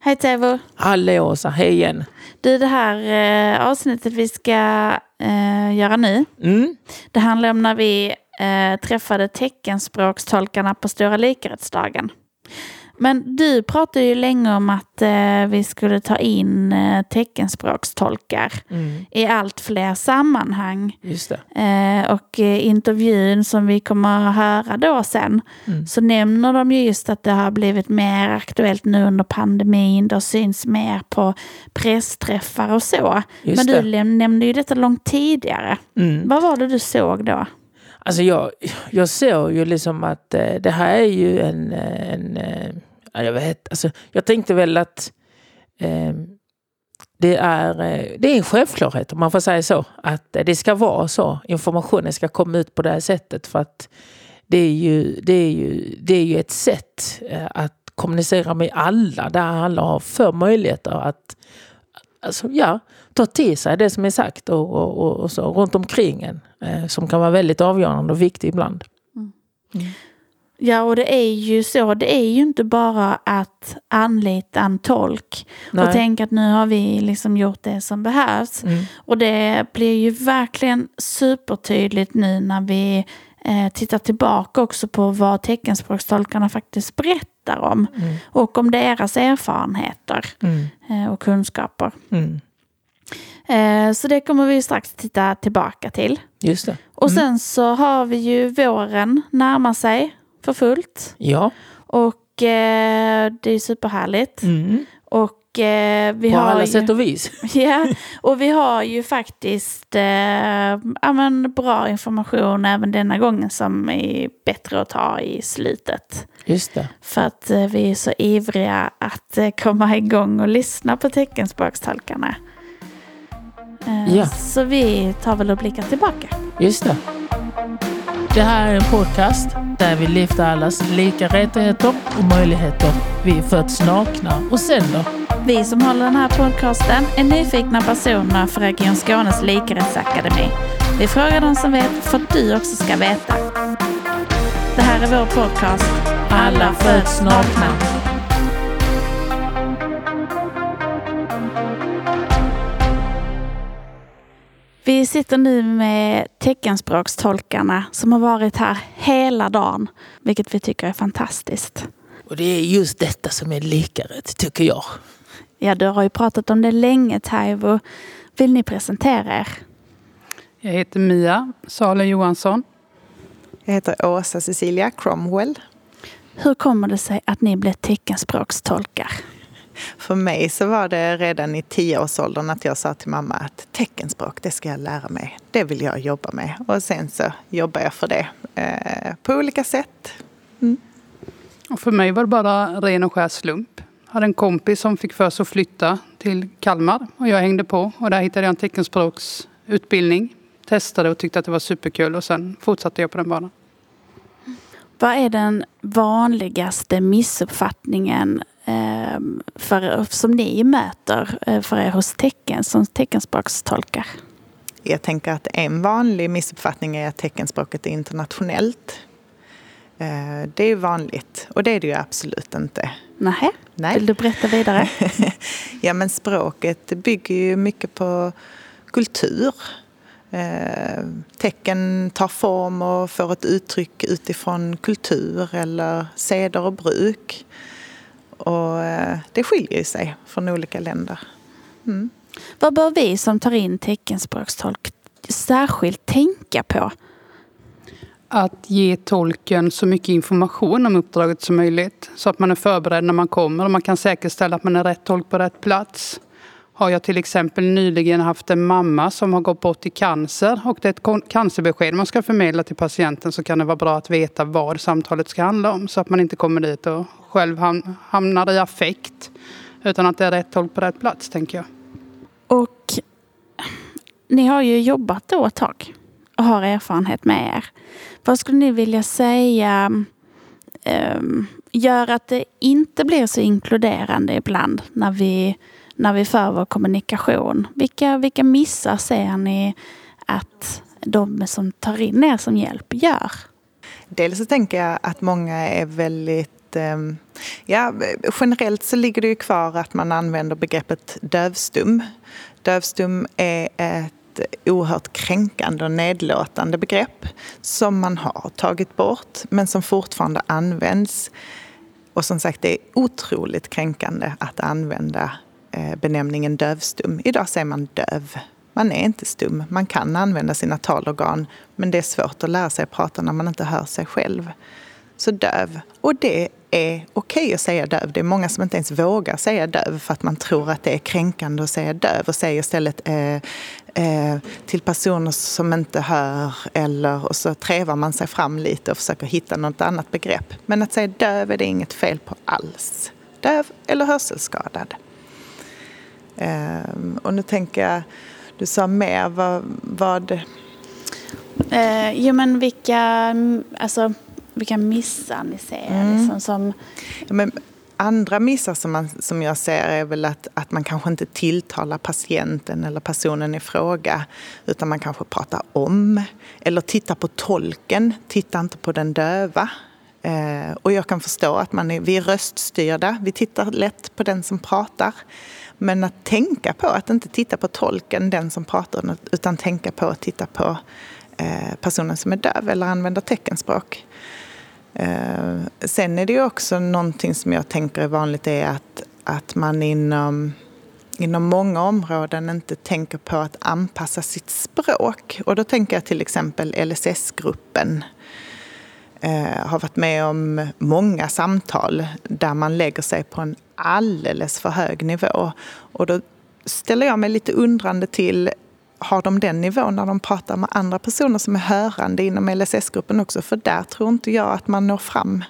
Hej Tevo! Hallå Åsa, hej igen. Du, det här eh, avsnittet vi ska eh, göra nu, Mm. det handlar om när vi eh, träffade teckenspråkstolkarna på Stora likarättsdagen. Men du pratade ju länge om att eh, vi skulle ta in eh, teckenspråkstolkar Mm. i allt fler sammanhang. Just det. Eh, och eh, intervjun som vi kommer att höra då sen Mm. så nämner de ju just att det har blivit mer aktuellt nu under pandemin. Det syns mer på pressträffar och så. Just Men du det. nämnde ju detta långt tidigare. Mm. Vad var det du såg då? Alltså jag, jag ser ju liksom att eh, det här är ju en... Eh, en eh, jag vet alltså, Jag tänkte väl att eh, det, är, det är en självklarhet om man får säga så. Att det ska vara så. Informationen ska komma ut på det här sättet. För att det är ju, det är ju, det är ju ett sätt att kommunicera med alla. Där alla har för möjligheter att alltså, ja, ta till sig det som är sagt och, och, och, och så runt omkring en. Eh, som kan vara väldigt avgörande och viktig ibland. Ja, och det är ju så. Det är ju inte bara att anlita en tolk och tänka att nu har vi liksom gjort det som behövs. Mm. Och det blir ju verkligen supertydligt nu när vi eh, tittar tillbaka också på vad teckenspråkstolkarna faktiskt berättar om. Mm. Och om deras erfarenheter Mm. eh, och kunskaper. Mm. Eh, så det kommer vi strax titta tillbaka till. Just det. Och Mm. sen så har vi ju våren närma sig för fullt. Ja. Och eh, det är superhärligt. Mm. Och eh, vi På har alla ju... sätt och vis. Ja, och vi har ju faktiskt eh, ja, men bra information även denna gången som är bättre att ta i slutet. Just det. För att eh, vi är så ivriga att eh, komma igång och lyssna på teckenspråkstolkarna. Eh, Ja. Så vi tar väl och blickar tillbaka. Just det. Det här är en podcast där vi lyfter allas lika rättigheter och möjligheter. Vi föds nakna. Och sen då? Vi som håller den här podcasten är nyfikna personer för Region Skånes likarättsakademi. Vi frågar de som vet för att du också ska veta. Det här är vår podcast Alla föds nakna. Vi sitter nu med teckenspråkstolkarna som har varit här hela dagen, vilket vi tycker är fantastiskt. Och det är just detta som är likarätt, tycker jag. Ja, du har ju pratat om det länge, Taivo. Vill ni presentera er? Jag heter Mia Sale Johansson. Jag heter Åsa Cecilia Cromwell. Hur kommer det sig att ni blev teckenspråkstolkar? För mig så var det redan i tioårsåldern att jag sa till mamma att teckenspråk, det ska jag lära mig. Det vill jag jobba med. Och sen så jobbar jag för det eh, på olika sätt. Och för mig var det bara ren och skär slump. Jag hade en kompis som fick för sig att flytta till Kalmar och jag hängde på och där hittade jag en teckenspråksutbildning. Testade och tyckte att det var superkul och sen fortsatte jag på den banan. Vad är den vanligaste missuppfattningen för, som ni möter eh, för er hos tecken, som teckenspråkstolkar? Jag tänker att en vanlig missuppfattning är att teckenspråket är internationellt. Eh, det är vanligt och det är det ju absolut inte. Nähä? Nej. Vill du berätta vidare? ja, men språket bygger ju mycket på kultur. Eh, tecken tar form och får ett uttryck utifrån kultur eller seder och bruk. Och eh, det skiljer sig från olika länder. Mm. Vad bör vi som tar in teckenspråkstolk särskilt tänka på? Att ge tolken så mycket information om uppdraget som möjligt så att man är förberedd när man kommer och man kan säkerställa att man är rätt tolk på rätt plats. Har jag till exempel nyligen haft en mamma som har gått bort i cancer och det är ett cancerbesked man ska förmedla till patienten så kan det vara bra att veta vad samtalet ska handla om så att man inte kommer dit och själv hamnar i affekt. Utan att det är rätt tolk på rätt plats tänker jag. Och ni har ju jobbat då ett tag och har erfarenhet med er. Vad skulle ni vilja säga um, gör att det inte blir så inkluderande ibland när vi, när vi för vår kommunikation? Vilka, vilka missar ser ni att de som tar in er som hjälp gör? Dels så tänker jag att många är väldigt ehm, ja, generellt så ligger det ju kvar att man använder begreppet dövstum. Dövstum är ett oerhört kränkande och nedlåtande begrepp som man har tagit bort men som fortfarande används. Och som sagt, det är otroligt kränkande att använda Eh, benämningen dövstum. Idag säger man döv. Man är inte stum. Man kan använda sina talorgan men det är svårt att lära sig att prata när man inte hör sig själv. Så döv. Och det är okej okay att säga döv. Det är många som inte ens vågar säga döv för att man tror att det är kränkande att säga döv och säger istället eh, eh, till personer som inte hör eller och så trevar man sig fram lite och försöker hitta något annat begrepp. Men att säga döv är det inget fel på alls. Döv eller hörselskadad. Eh, och nu tänker jag, du sa mer, vad... vad... Eh, jo men vilka, alltså vilka missar ni ser? Mm. Liksom, som... Ja, men andra missar som, man, som jag ser är väl att, att man kanske inte tilltalar patienten eller personen i fråga utan man kanske pratar om eller tittar på tolken, tittar inte på den döva. Eh, och jag kan förstå att man är, vi är röststyrda, vi tittar lätt på den som pratar. Men att tänka på att inte titta på tolken, den som pratar, utan tänka på att titta på eh, personen som är döv eller använder teckenspråk. Eh, sen är det ju också någonting som jag tänker är vanligt är att, att man inom, inom många områden inte tänker på att anpassa sitt språk. Och då tänker jag till exempel LSS-gruppen. Eh, har varit med om många samtal där man lägger sig på en alldeles för hög nivå. Och då ställer jag mig lite undrande till har de den nivån när de pratar med andra personer som är hörande inom LSS-gruppen också. För där tror inte jag att man når fram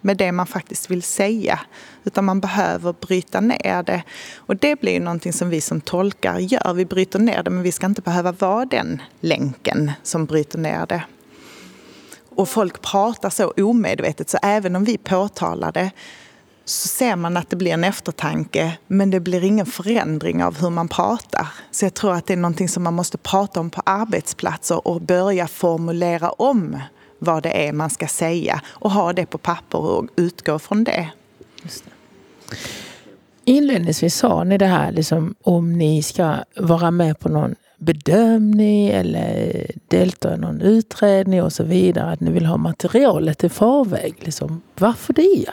med det man faktiskt vill säga. Utan man behöver bryta ner det. Och det blir ju någonting som vi som tolkar gör. Vi bryter ner det men vi ska inte behöva vara den länken som bryter ner det. Och folk pratar så omedvetet så även om vi påtalar det så ser man att det blir en eftertanke men det blir ingen förändring av hur man pratar. Så jag tror att det är någonting som man måste prata om på arbetsplatser och börja formulera om vad det är man ska säga och ha det på papper och utgå från det. det. Inledningsvis sa ni det här liksom, om ni ska vara med på någon bedömning eller delta i någon utredning och så vidare. Att ni vill ha materialet i förväg. Liksom. Varför det?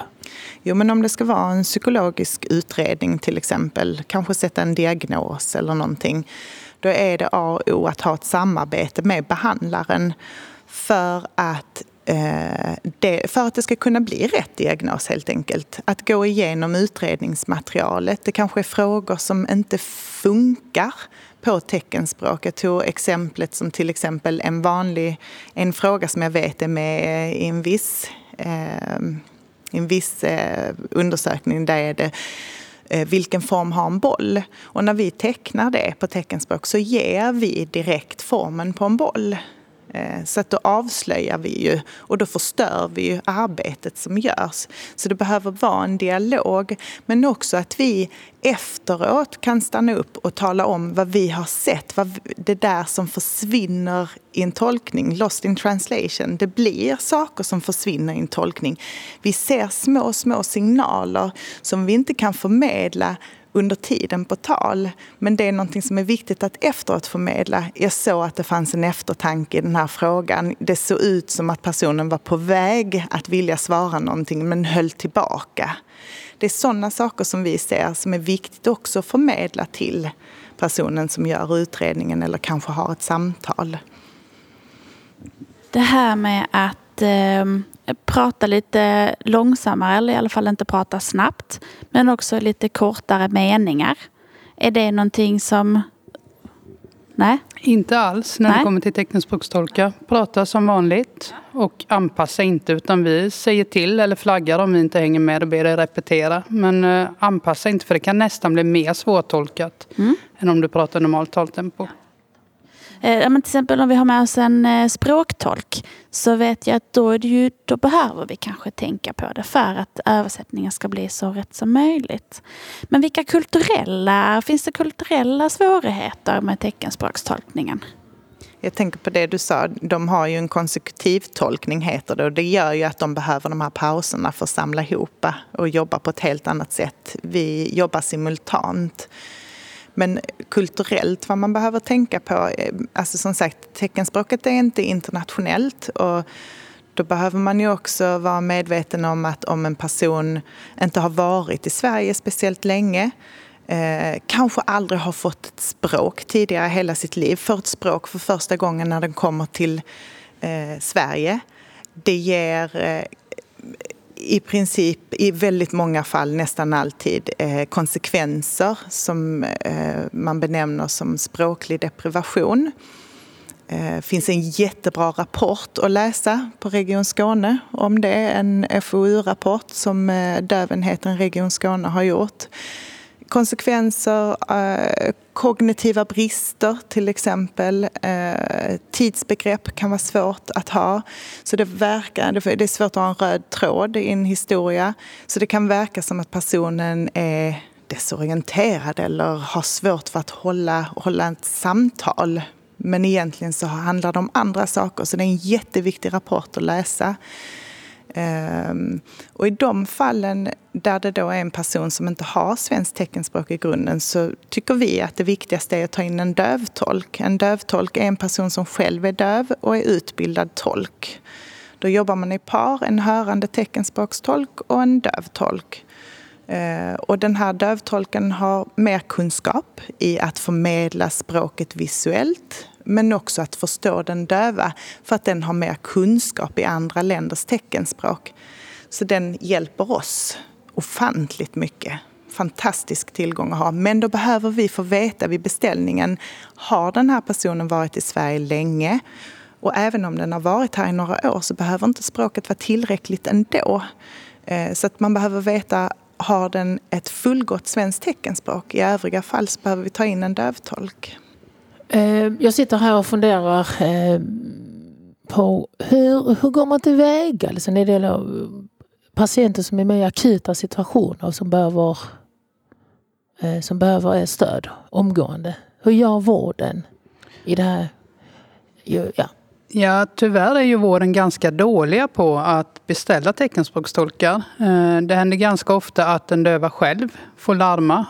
Jo, men om det ska vara en psykologisk utredning till exempel, kanske sätta en diagnos eller någonting, då är det A och O att ha ett samarbete med behandlaren för att eh, det, för att det ska kunna bli rätt diagnos helt enkelt. Att gå igenom utredningsmaterialet. Det kanske är frågor som inte funkar på teckenspråk. Jag tog exemplet som till exempel en vanlig, en fråga som jag vet är med i en viss eh, en viss eh, undersökning där är det eh, vilken form har en boll? Och när vi tecknar det på teckenspråk så ger vi direkt formen på en boll. Eh, så att då avslöjar vi ju och då förstör vi ju arbetet som görs. Så det behöver vara en dialog men också att vi efteråt kan stanna upp och tala om vad vi har sett. Vad det där som försvinner i en tolkning, lost in translation. Det blir saker som försvinner i en tolkning. Vi ser små, små signaler som vi inte kan förmedla under tiden på tal. Men det är någonting som är viktigt att efteråt förmedla. Jag såg att det fanns en eftertanke i den här frågan. Det såg ut som att personen var på väg att vilja svara någonting men höll tillbaka. Det är sådana saker som vi ser som är viktigt också att förmedla till personen som gör utredningen eller kanske har ett samtal. Det här med att eh, prata lite långsammare eller i alla fall inte prata snabbt. Men också lite kortare meningar. Är det någonting som... Nej? Inte alls när Nej. det kommer till teckenspråkstolkar. Prata som vanligt och anpassa inte utan vi säger till eller flaggar om vi inte hänger med och ber dig repetera. Men uh, anpassa inte för det kan nästan bli mer svårtolkat mm. än om du pratar normalt taltempo. Eh, men till exempel om vi har med oss en eh, språktolk så vet jag att då, är det ju, då behöver vi kanske tänka på det för att översättningen ska bli så rätt som möjligt. Men vilka kulturella, finns det kulturella svårigheter med teckenspråkstolkningen? Jag tänker på det du sa, de har ju en konsekutiv tolkning heter det och det gör ju att de behöver de här pauserna för att samla ihop och jobba på ett helt annat sätt. Vi jobbar simultant. Men kulturellt vad man behöver tänka på, eh, alltså som sagt teckenspråket är inte internationellt och då behöver man ju också vara medveten om att om en person inte har varit i Sverige speciellt länge eh, kanske aldrig har fått ett språk tidigare hela sitt liv, får ett språk för första gången när den kommer till eh, Sverige. Det ger eh, i princip i väldigt många fall, nästan alltid, eh, konsekvenser som eh, man benämner som språklig deprivation. Det finns en jättebra rapport att läsa på Region Skåne om det. En FoU-rapport som Dövenheten Region Skåne har gjort. Konsekvenser, eh, kognitiva brister till exempel. Eh, tidsbegrepp kan vara svårt att ha. Så det, verkar, det är svårt att ha en röd tråd i en historia. Så det kan verka som att personen är desorienterad eller har svårt för att hålla, hålla ett samtal men egentligen så handlar det om andra saker, så det är en jätteviktig rapport att läsa. Ehm, och i de fallen där det då är en person som inte har svenskt teckenspråk i grunden så tycker vi att det viktigaste är att ta in en dövtolk. En dövtolk är en person som själv är döv och är utbildad tolk. Då jobbar man i par, en hörande teckenspråkstolk och en dövtolk. Ehm, och den här dövtolken har mer kunskap i att förmedla språket visuellt men också att förstå den döva för att den har mer kunskap i andra länders teckenspråk. Så den hjälper oss ofantligt mycket. Fantastisk tillgång att ha. Men då behöver vi få veta vid beställningen, har den här personen varit i Sverige länge? Och även om den har varit här i några år så behöver inte språket vara tillräckligt ändå. Eh, så att man behöver veta, har den ett fullgott svenskt teckenspråk? I övriga fall så behöver vi ta in en dövtolk. Eh, jag sitter här och funderar eh, på hur, hur går man tillväga liksom, Alltså när det gäller patienter som är med i akuta situationer och som behöver, eh, som behöver stöd omgående. Hur gör vården i det här? Ja. Ja, tyvärr är ju vården ganska dåliga på att beställa teckenspråkstolkar. Det händer ganska ofta att den döva själv får larma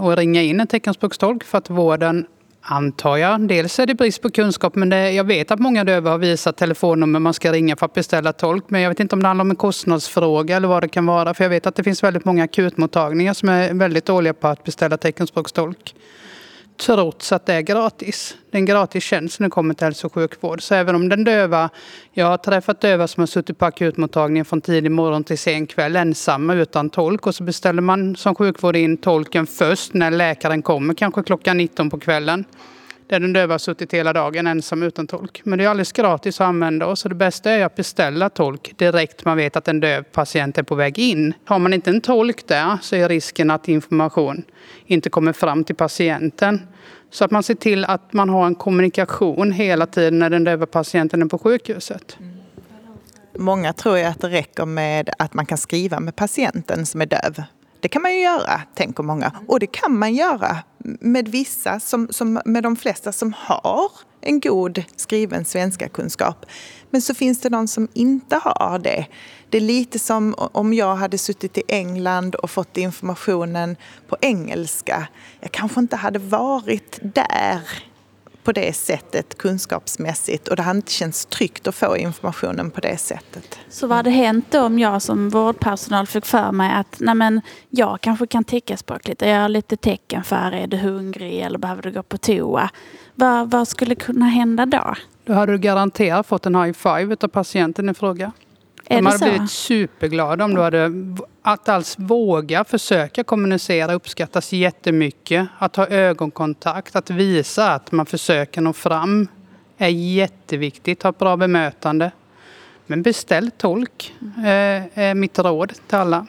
och ringa in en teckenspråkstolk för att vården Antar jag. Dels är det brist på kunskap, men det, jag vet att många döva har visat telefonnummer man ska ringa för att beställa tolk. Men jag vet inte om det handlar om en kostnadsfråga eller vad det kan vara. För jag vet att det finns väldigt många akutmottagningar som är väldigt dåliga på att beställa teckenspråkstolk trots att det är gratis. Det är en gratis tjänst när det kommer till hälso och sjukvård. Så även om den döva, jag har träffat döva som har suttit på akutmottagningen från tidig morgon till sen kväll ensamma utan tolk och så beställer man som sjukvård in tolken först när läkaren kommer, kanske klockan 19 på kvällen. Där den döva har suttit hela dagen ensam utan tolk. Men det är alldeles gratis att använda oss. Så det bästa är att beställa tolk direkt man vet att en döv patient är på väg in. Har man inte en tolk där så är risken att information inte kommer fram till patienten. Så att man ser till att man har en kommunikation hela tiden när den döva patienten är på sjukhuset. Många tror ju att det räcker med att man kan skriva med patienten som är döv. Det kan man ju göra, tänker många. Och det kan man göra med vissa, som, som, med de flesta som har en god skriven svenska kunskap. Men så finns det de som inte har det. Det är lite som om jag hade suttit i England och fått informationen på engelska. Jag kanske inte hade varit där på det sättet kunskapsmässigt och det hade inte känts tryggt att få informationen på det sättet. Så vad hade hänt då om jag som vårdpersonal fick för mig att nej men, jag kanske kan teckenspråk lite, jag har lite tecken för är du hungrig eller behöver du gå på toa? Vad, vad skulle kunna hända då? Då hade du garanterat fått en high five av patienten i fråga. Är De hade så? blivit superglada om du hade att alls våga försöka kommunicera uppskattas jättemycket. Att ha ögonkontakt, att visa att man försöker nå fram är jätteviktigt. Ha ett bra bemötande. Men beställ tolk eh, är mitt råd till alla.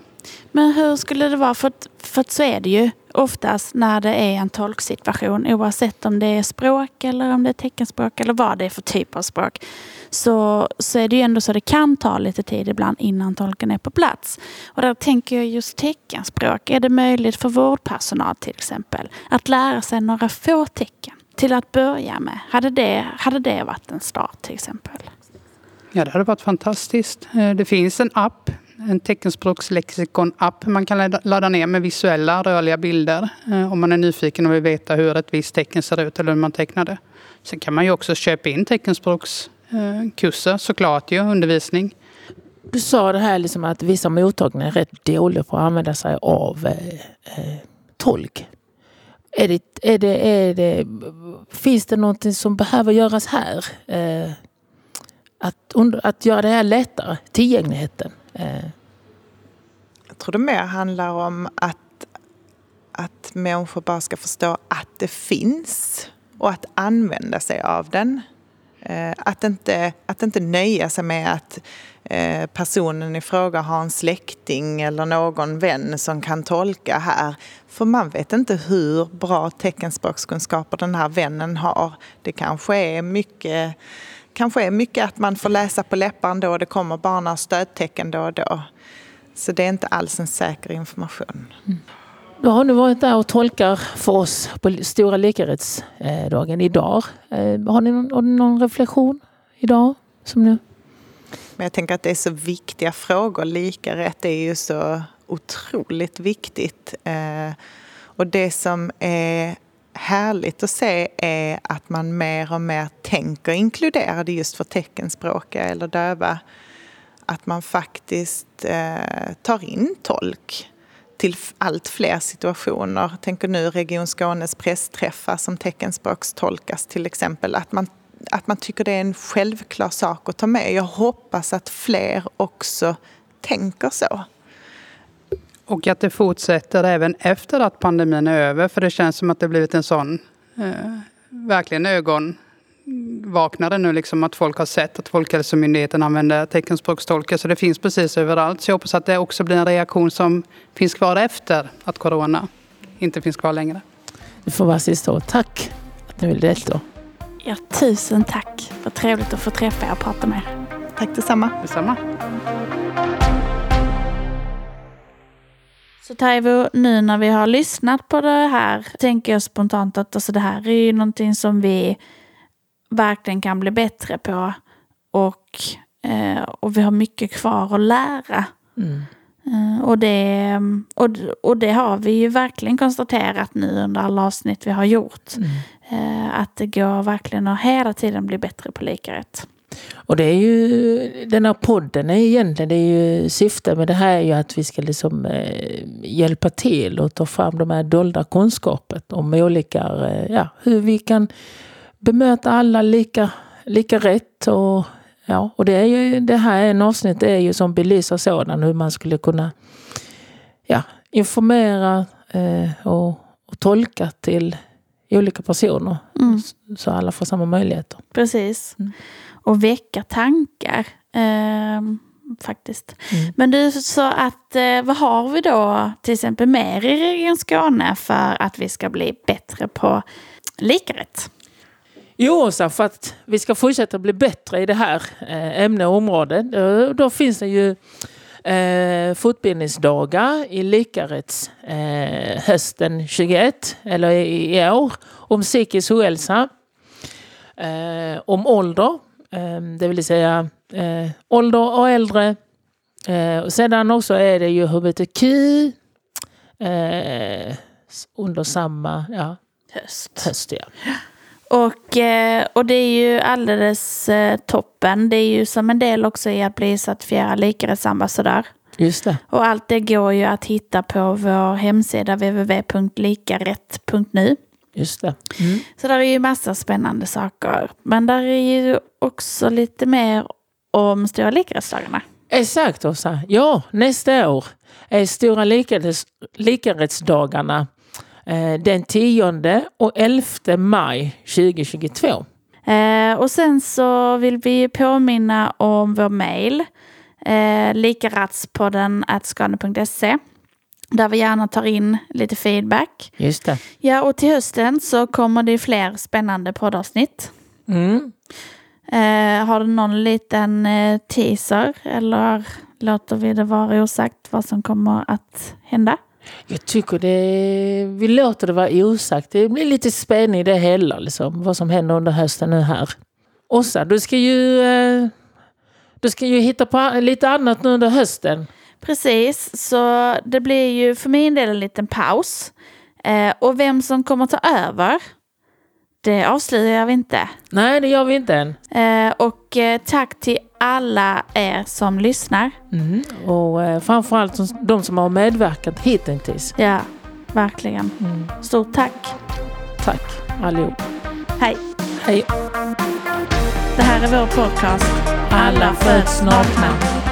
Men hur skulle det vara? För, för så är det ju oftast när det är en tolksituation. Oavsett om det är språk eller om det är teckenspråk eller vad det är för typ av språk. Så, så är det ju ändå så att det kan ta lite tid ibland innan tolken är på plats. Och där tänker jag just teckenspråk. Är det möjligt för vårdpersonal till exempel att lära sig några få tecken? till att börja med? Hade det, hade det varit en start till exempel? Ja, det hade varit fantastiskt. Eh, det finns en app, en teckenspråkslexikon-app man kan ladda ner med visuella rörliga bilder eh, om man är nyfiken och vill veta hur ett visst tecken ser ut eller hur man tecknar det. Sen kan man ju också köpa in teckenspråkskurser eh, såklart ju, undervisning. Du sa det här liksom att vissa mottagningar är rätt dåliga på att använda sig av eh, eh, tolk. Är det, är det, är det, finns det någonting som behöver göras här? Eh, att, att göra det här lättare, tillgängligheten? Jag tror det mer handlar om att, att människor bara ska förstå att det finns och att använda sig av den. Eh, att inte, att inte nöja sig med att eh, personen i fråga har en släkting eller någon vän som kan tolka här. För man vet inte hur bra teckenspråkskunskaper den här vännen har. Det kanske är mycket, kanske är mycket att man får läsa på läpparna då och det kommer bara några stödtecken då och då. Så det är inte alls en säker information. Mm. Du har nu varit där och tolkar för oss på Stora likarättsdagen idag. Eh, har ni någon, någon reflektion idag? Som nu? Men jag tänker att det är så viktiga frågor. Lika rätt är ju så otroligt viktigt. Eh, och det som är härligt att se är att man mer och mer tänker inkludera det just för teckenspråkiga eller döva. Att man faktiskt eh, tar in tolk till allt fler situationer. Tänker nu Region Skånes pressträffar som teckenspråkstolkas till exempel. Att man, att man tycker det är en självklar sak att ta med. Jag hoppas att fler också tänker så. Och att det fortsätter även efter att pandemin är över. För det känns som att det blivit en sån eh, verkligen ögon vaknade nu liksom att folk har sett att Folkhälsomyndigheten använder teckenspråkstolkar. Så det finns precis överallt. Så jag hoppas att det också blir en reaktion som finns kvar efter att corona inte finns kvar längre. Det får vara sista ord. Tack att ni ville delta. Ja, tusen tack. Vad trevligt att få träffa er och prata med er. Tack detsamma. Detsamma. Så Taivo, nu när vi har lyssnat på det här tänker jag spontant att alltså det här är ju någonting som vi verkligen kan bli bättre på. Och, eh, och vi har mycket kvar att lära. Mm. Eh, och, det, och, och det har vi ju verkligen konstaterat nu under alla avsnitt vi har gjort. Mm. Eh, att det går verkligen att hela tiden bli bättre på lika rätt. Och det är ju, den här podden är egentligen, det är ju syftet med det här är ju att vi ska liksom eh, hjälpa till och ta fram de här dolda kunskapen om olika, eh, ja, hur vi kan bemöta alla lika, lika rätt. Och, ja, och det, är ju, det här är en avsnitt är ju som belyser sådan hur man skulle kunna ja, informera eh, och, och tolka till olika personer. Mm. Så alla får samma möjligheter. Precis. Mm. Och väcka tankar. Eh, faktiskt. Mm. Men du sa att eh, vad har vi då till exempel mer i Region Skåne för att vi ska bli bättre på likarätt? Jo, så för att vi ska fortsätta bli bättre i det här eh, ämnet och området, då, då finns det ju eh, fortbildningsdagar i likarätts eh, hösten 21, eller i, i år, om psykisk ohälsa, eh, om ålder, det vill säga eh, ålder och äldre. Eh, och sedan också är det ju hbtq eh, under samma ja, höst. höst ja. Och, eh, och det är ju alldeles eh, toppen. Det är ju som en del också i att bli certifierad likarättsambassadör. Just det. Och allt det går ju att hitta på vår hemsida www.likarätt.nu. Just det. Mm. Så där är ju massa spännande saker. Men där är ju också lite mer om Stora likarättsdagarna. Exakt Åsa. Ja, nästa år är Stora likarättsdagarna Eh, den 10 och 11 maj 2022. Eh, och sen så vill vi påminna om vår mejl. Eh, likaratspodden skane.se där vi gärna tar in lite feedback. Just det. Ja, och till hösten så kommer det fler spännande poddavsnitt. Mm. Eh, har du någon liten eh, teaser eller låter vi det vara osagt vad som kommer att hända? Jag tycker det, vi låter det vara osagt. Det blir lite spänning i det hela, liksom, vad som händer under hösten nu här. Åsa, du ska ju, eh, du ska ju hitta på lite annat nu under hösten. Precis, så det blir ju för min del en liten paus. Eh, och vem som kommer ta över, det avslöjar vi inte. Nej, det gör vi inte än. Eh, och eh, tack till alla er som lyssnar. Mm. Och eh, framförallt de som har medverkat hittills. Ja, verkligen. Mm. Stort tack. Tack allihop. Hej. Hej. Det här är vår podcast. Alla föds nakna.